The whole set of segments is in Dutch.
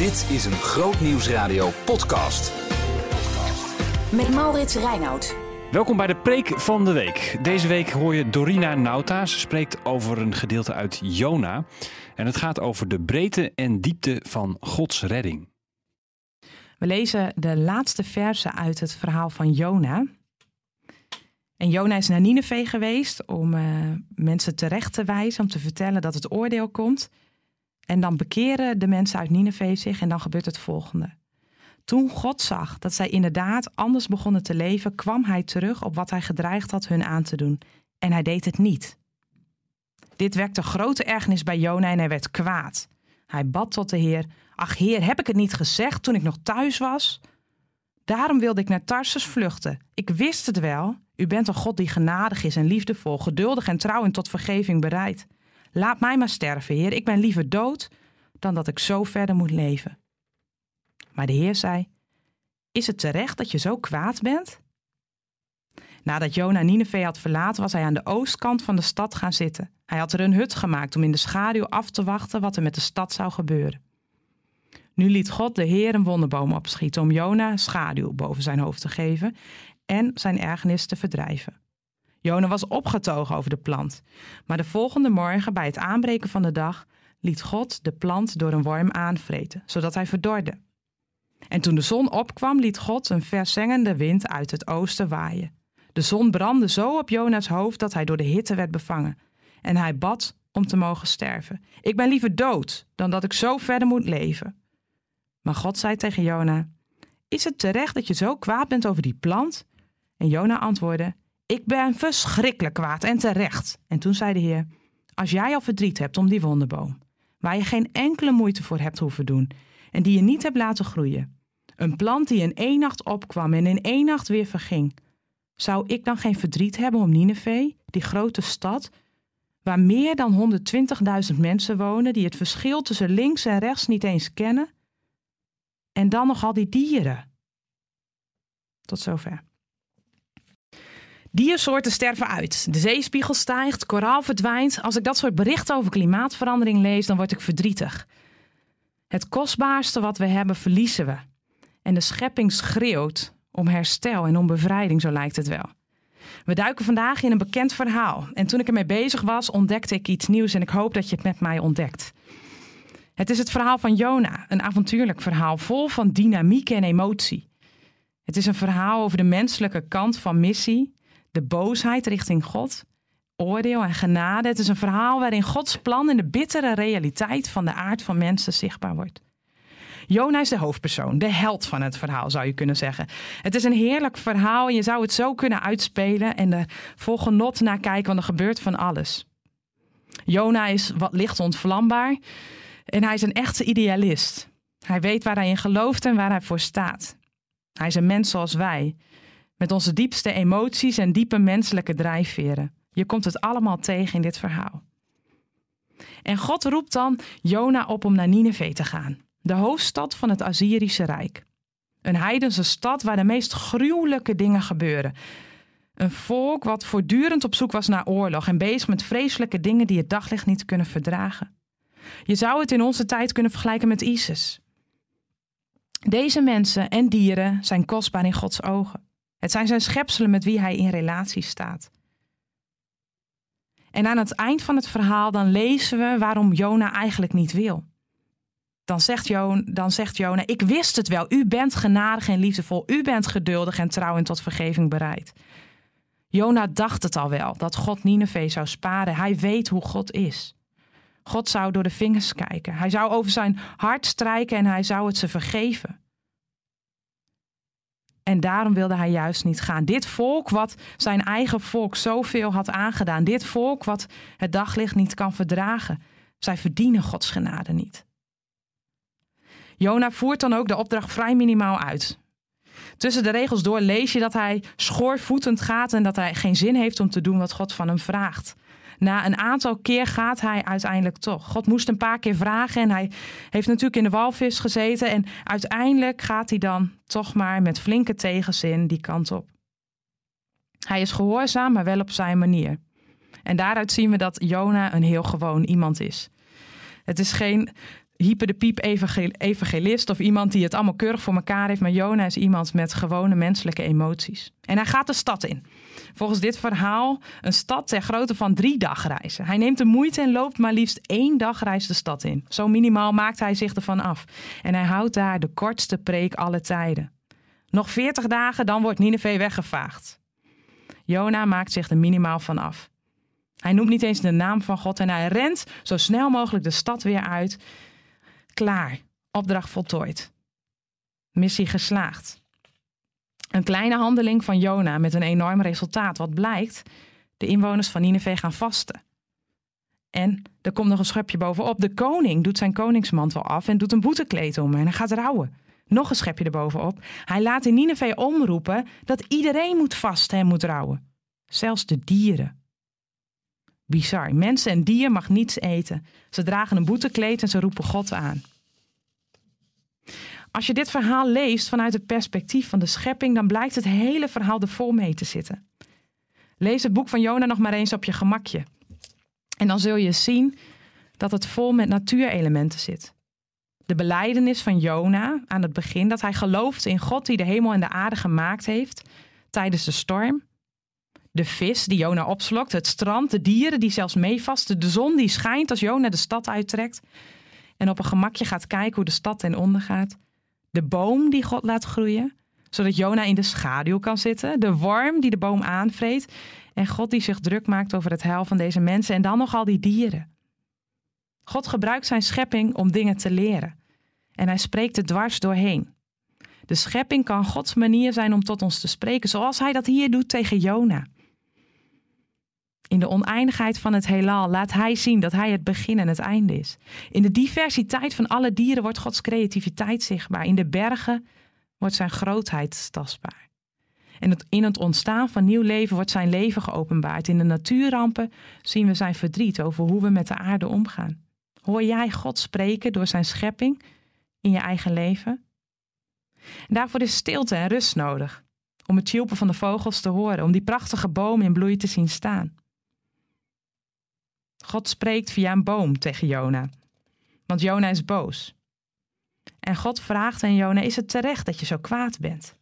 Dit is een Groot Nieuwsradio podcast. Met Maurits Reinoud. Welkom bij de Preek van de Week. Deze week hoor je Dorina Nauta. Ze spreekt over een gedeelte uit Jona. En het gaat over de breedte en diepte van Gods redding. We lezen de laatste versen uit het verhaal van Jona. En Jona is naar Nineveh geweest om uh, mensen terecht te wijzen, om te vertellen dat het oordeel komt. En dan bekeren de mensen uit Nineveh zich en dan gebeurt het volgende. Toen God zag dat zij inderdaad anders begonnen te leven, kwam hij terug op wat hij gedreigd had hun aan te doen. En hij deed het niet. Dit wekte grote ergernis bij Jona en hij werd kwaad. Hij bad tot de Heer: Ach Heer, heb ik het niet gezegd toen ik nog thuis was? Daarom wilde ik naar Tarsus vluchten. Ik wist het wel. U bent een God die genadig is en liefdevol, geduldig en trouw en tot vergeving bereid. Laat mij maar sterven, Heer. Ik ben liever dood dan dat ik zo verder moet leven. Maar de Heer zei: Is het terecht dat je zo kwaad bent? Nadat Jona Nineveh had verlaten, was hij aan de oostkant van de stad gaan zitten. Hij had er een hut gemaakt om in de schaduw af te wachten wat er met de stad zou gebeuren. Nu liet God de Heer een wonderboom opschieten om Jona schaduw boven zijn hoofd te geven en zijn ergernis te verdrijven. Jona was opgetogen over de plant, maar de volgende morgen bij het aanbreken van de dag liet God de plant door een worm aanvreten, zodat hij verdorde. En toen de zon opkwam, liet God een verzengende wind uit het oosten waaien. De zon brandde zo op Jona's hoofd dat hij door de hitte werd bevangen. En hij bad om te mogen sterven. Ik ben liever dood dan dat ik zo verder moet leven. Maar God zei tegen Jona: Is het terecht dat je zo kwaad bent over die plant? En Jona antwoordde: Ik ben verschrikkelijk kwaad en terecht. En toen zei de Heer: Als jij al verdriet hebt om die wonderboom, waar je geen enkele moeite voor hebt hoeven doen en die je niet hebt laten groeien, een plant die in één nacht opkwam en in één nacht weer verging, zou ik dan geen verdriet hebben om Nineveh, die grote stad, waar meer dan 120.000 mensen wonen die het verschil tussen links en rechts niet eens kennen? En dan nog al die dieren. Tot zover. Diersoorten sterven uit. De zeespiegel stijgt, koraal verdwijnt. Als ik dat soort berichten over klimaatverandering lees, dan word ik verdrietig. Het kostbaarste wat we hebben, verliezen we. En de schepping schreeuwt om herstel en om bevrijding, zo lijkt het wel. We duiken vandaag in een bekend verhaal. En toen ik ermee bezig was, ontdekte ik iets nieuws en ik hoop dat je het met mij ontdekt. Het is het verhaal van Jona, een avontuurlijk verhaal vol van dynamiek en emotie. Het is een verhaal over de menselijke kant van missie, de boosheid richting God, oordeel en genade. Het is een verhaal waarin Gods plan in de bittere realiteit van de aard van mensen zichtbaar wordt. Jona is de hoofdpersoon, de held van het verhaal zou je kunnen zeggen. Het is een heerlijk verhaal en je zou het zo kunnen uitspelen en er vol genot naar kijken, want er gebeurt van alles. Jona is wat licht ontvlambaar en hij is een echte idealist. Hij weet waar hij in gelooft en waar hij voor staat. Hij is een mens zoals wij, met onze diepste emoties en diepe menselijke drijfveren. Je komt het allemaal tegen in dit verhaal. En God roept dan Jona op om naar Nineveh te gaan, de hoofdstad van het Assyrische Rijk. Een heidense stad waar de meest gruwelijke dingen gebeuren. Een volk wat voortdurend op zoek was naar oorlog en bezig met vreselijke dingen die het daglicht niet kunnen verdragen. Je zou het in onze tijd kunnen vergelijken met ISIS. Deze mensen en dieren zijn kostbaar in Gods ogen. Het zijn zijn schepselen met wie hij in relatie staat. En aan het eind van het verhaal dan lezen we waarom Jona eigenlijk niet wil. Dan zegt, Jona, dan zegt Jona, ik wist het wel, u bent genadig en liefdevol, u bent geduldig en trouw en tot vergeving bereid. Jona dacht het al wel, dat God Nineveh zou sparen. Hij weet hoe God is. God zou door de vingers kijken. Hij zou over zijn hart strijken en hij zou het ze vergeven. En daarom wilde hij juist niet gaan. Dit volk wat zijn eigen volk zoveel had aangedaan. Dit volk wat het daglicht niet kan verdragen. Zij verdienen Gods genade niet. Jona voert dan ook de opdracht vrij minimaal uit. Tussen de regels door lees je dat hij schoorvoetend gaat en dat hij geen zin heeft om te doen wat God van hem vraagt na een aantal keer gaat hij uiteindelijk toch. God moest een paar keer vragen en hij heeft natuurlijk in de walvis gezeten. En uiteindelijk gaat hij dan toch maar met flinke tegenzin die kant op. Hij is gehoorzaam, maar wel op zijn manier. En daaruit zien we dat Jona een heel gewoon iemand is. Het is geen hyper de piep evangelist of iemand die het allemaal keurig voor elkaar heeft. Maar Jona is iemand met gewone menselijke emoties. En hij gaat de stad in. Volgens dit verhaal een stad ter grootte van drie dagreizen. Hij neemt de moeite en loopt maar liefst één dagreis de stad in. Zo minimaal maakt hij zich ervan af. En hij houdt daar de kortste preek alle tijden. Nog veertig dagen, dan wordt Nineveh weggevaagd. Jona maakt zich er minimaal van af. Hij noemt niet eens de naam van God en hij rent zo snel mogelijk de stad weer uit. Klaar, opdracht voltooid. Missie geslaagd. Een kleine handeling van Jona met een enorm resultaat. Wat blijkt? De inwoners van Nineveh gaan vasten. En er komt nog een schepje bovenop. De koning doet zijn koningsmantel af en doet een boetekleed om en hij gaat rouwen. Nog een schepje erbovenop. Hij laat in Nineveh omroepen dat iedereen moet vasten en moet rouwen. Zelfs de dieren. Bizar. Mensen en dier mag niets eten. Ze dragen een boetekleed en ze roepen God aan. Als je dit verhaal leest vanuit het perspectief van de schepping, dan blijkt het hele verhaal er vol mee te zitten. Lees het boek van Jona nog maar eens op je gemakje. En dan zul je zien dat het vol met natuurelementen zit. De beleidenis van Jona aan het begin, dat hij gelooft in God die de hemel en de aarde gemaakt heeft tijdens de storm. De vis die Jona opslokt, het strand, de dieren die zelfs meevasten, de zon die schijnt als Jona de stad uittrekt en op een gemakje gaat kijken hoe de stad ten onder gaat. De boom die God laat groeien, zodat Jona in de schaduw kan zitten. De worm die de boom aanvreet. En God die zich druk maakt over het heil van deze mensen. En dan nog al die dieren. God gebruikt zijn schepping om dingen te leren. En hij spreekt er dwars doorheen. De schepping kan Gods manier zijn om tot ons te spreken, zoals hij dat hier doet tegen Jona. In de oneindigheid van het heelal laat hij zien dat hij het begin en het einde is. In de diversiteit van alle dieren wordt Gods creativiteit zichtbaar. In de bergen wordt zijn grootheid tastbaar. En in het ontstaan van nieuw leven wordt zijn leven geopenbaard. In de natuurrampen zien we zijn verdriet over hoe we met de aarde omgaan. Hoor jij God spreken door zijn schepping in je eigen leven? En daarvoor is stilte en rust nodig. Om het tjilpen van de vogels te horen, om die prachtige boom in bloei te zien staan. God spreekt via een boom tegen Jona. Want Jona is boos. En God vraagt aan Jona: Is het terecht dat je zo kwaad bent?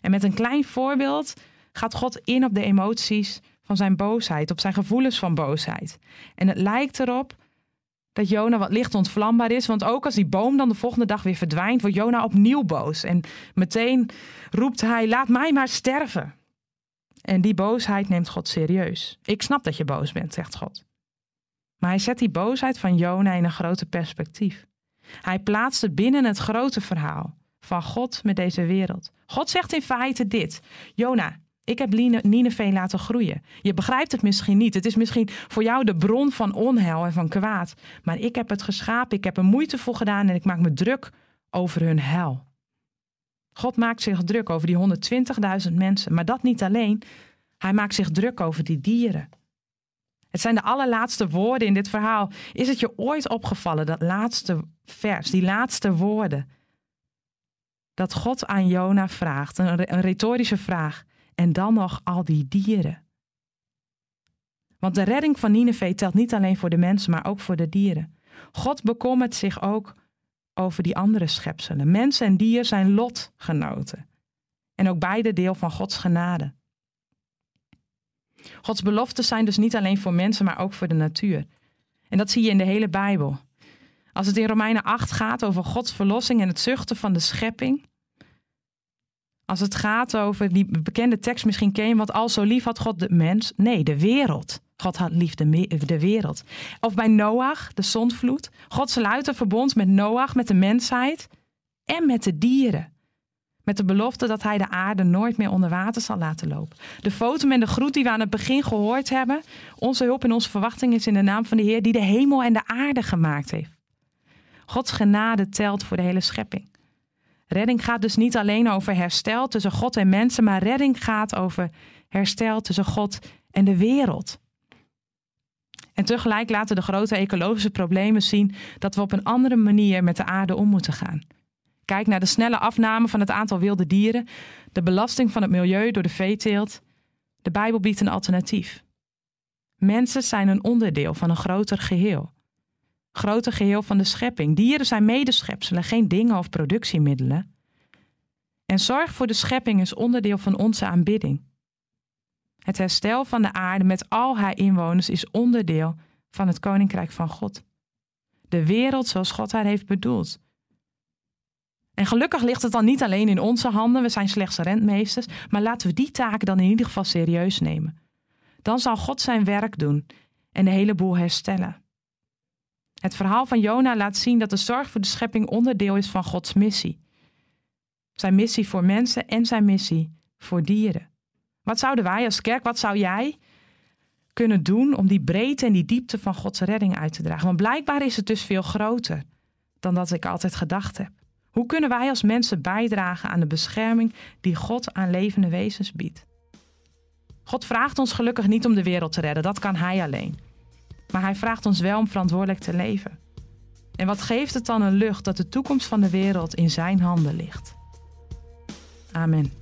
En met een klein voorbeeld gaat God in op de emoties van zijn boosheid, op zijn gevoelens van boosheid. En het lijkt erop dat Jona wat licht ontvlambaar is, want ook als die boom dan de volgende dag weer verdwijnt, wordt Jona opnieuw boos. En meteen roept hij: Laat mij maar sterven. En die boosheid neemt God serieus. Ik snap dat je boos bent, zegt God. Maar hij zet die boosheid van Jona in een groter perspectief. Hij plaatst het binnen het grote verhaal van God met deze wereld. God zegt in feite dit: Jona, ik heb Nineveh laten groeien. Je begrijpt het misschien niet. Het is misschien voor jou de bron van onheil en van kwaad. Maar ik heb het geschapen, ik heb er moeite voor gedaan en ik maak me druk over hun hel. God maakt zich druk over die 120.000 mensen. Maar dat niet alleen. Hij maakt zich druk over die dieren. Het zijn de allerlaatste woorden in dit verhaal. Is het je ooit opgevallen, dat laatste vers, die laatste woorden? Dat God aan Jona vraagt, een, retorische vraag. En dan nog al die dieren. Want de redding van Nineveh telt niet alleen voor de mensen, maar ook voor de dieren. God bekommert zich ook over die andere schepselen. Mensen en dier zijn lotgenoten. En ook beide deel van Gods genade. Gods beloften zijn dus niet alleen voor mensen, maar ook voor de natuur. En dat zie je in de hele Bijbel. Als het in Romeinen 8 gaat over Gods verlossing en het zuchten van de schepping. Als het gaat over die bekende tekst, misschien ken je, wat al zo lief had God de mens. Nee, de wereld. God had lief de, wereld. Of bij Noach, de zondvloed. God sluit een verbond met Noach, met de mensheid en met de dieren. Met de belofte dat hij de aarde nooit meer onder water zal laten lopen. De foto en de groet die we aan het begin gehoord hebben. Onze hulp en onze verwachting is in de naam van de Heer die de hemel en de aarde gemaakt heeft. Gods genade telt voor de hele schepping. Redding gaat dus niet alleen over herstel tussen God en mensen, maar redding gaat over herstel tussen God en de wereld. En tegelijk laten de grote ecologische problemen zien dat we op een andere manier met de aarde om moeten gaan. Kijk naar de snelle afname van het aantal wilde dieren, de belasting van het milieu door de veeteelt. De Bijbel biedt een alternatief. Mensen zijn een onderdeel van een groter geheel. grote geheel van de schepping. Dieren zijn medeschepselen, geen dingen of productiemiddelen. En zorg voor de schepping is onderdeel van onze aanbidding. Het herstel van de aarde met al haar inwoners is onderdeel van het koninkrijk van God. De wereld zoals God haar heeft bedoeld. En gelukkig ligt het dan niet alleen in onze handen, we zijn slechts rentmeesters, maar laten we die taken dan in ieder geval serieus nemen. Dan zal God zijn werk doen en de hele boel herstellen. Het verhaal van Jona laat zien dat de zorg voor de schepping onderdeel is van Gods missie. Zijn missie voor mensen en zijn missie voor dieren. Wat zouden wij als kerk, wat zou jij kunnen doen om die breedte en die diepte van Gods redding uit te dragen? Want blijkbaar is het dus veel groter dan dat ik altijd gedacht heb. Hoe kunnen wij als mensen bijdragen aan de bescherming die God aan levende wezens biedt? God vraagt ons gelukkig niet om de wereld te redden, dat kan Hij alleen. Maar Hij vraagt ons wel om verantwoordelijk te leven. En wat geeft het dan een lucht dat de toekomst van de wereld in Zijn handen ligt? Amen.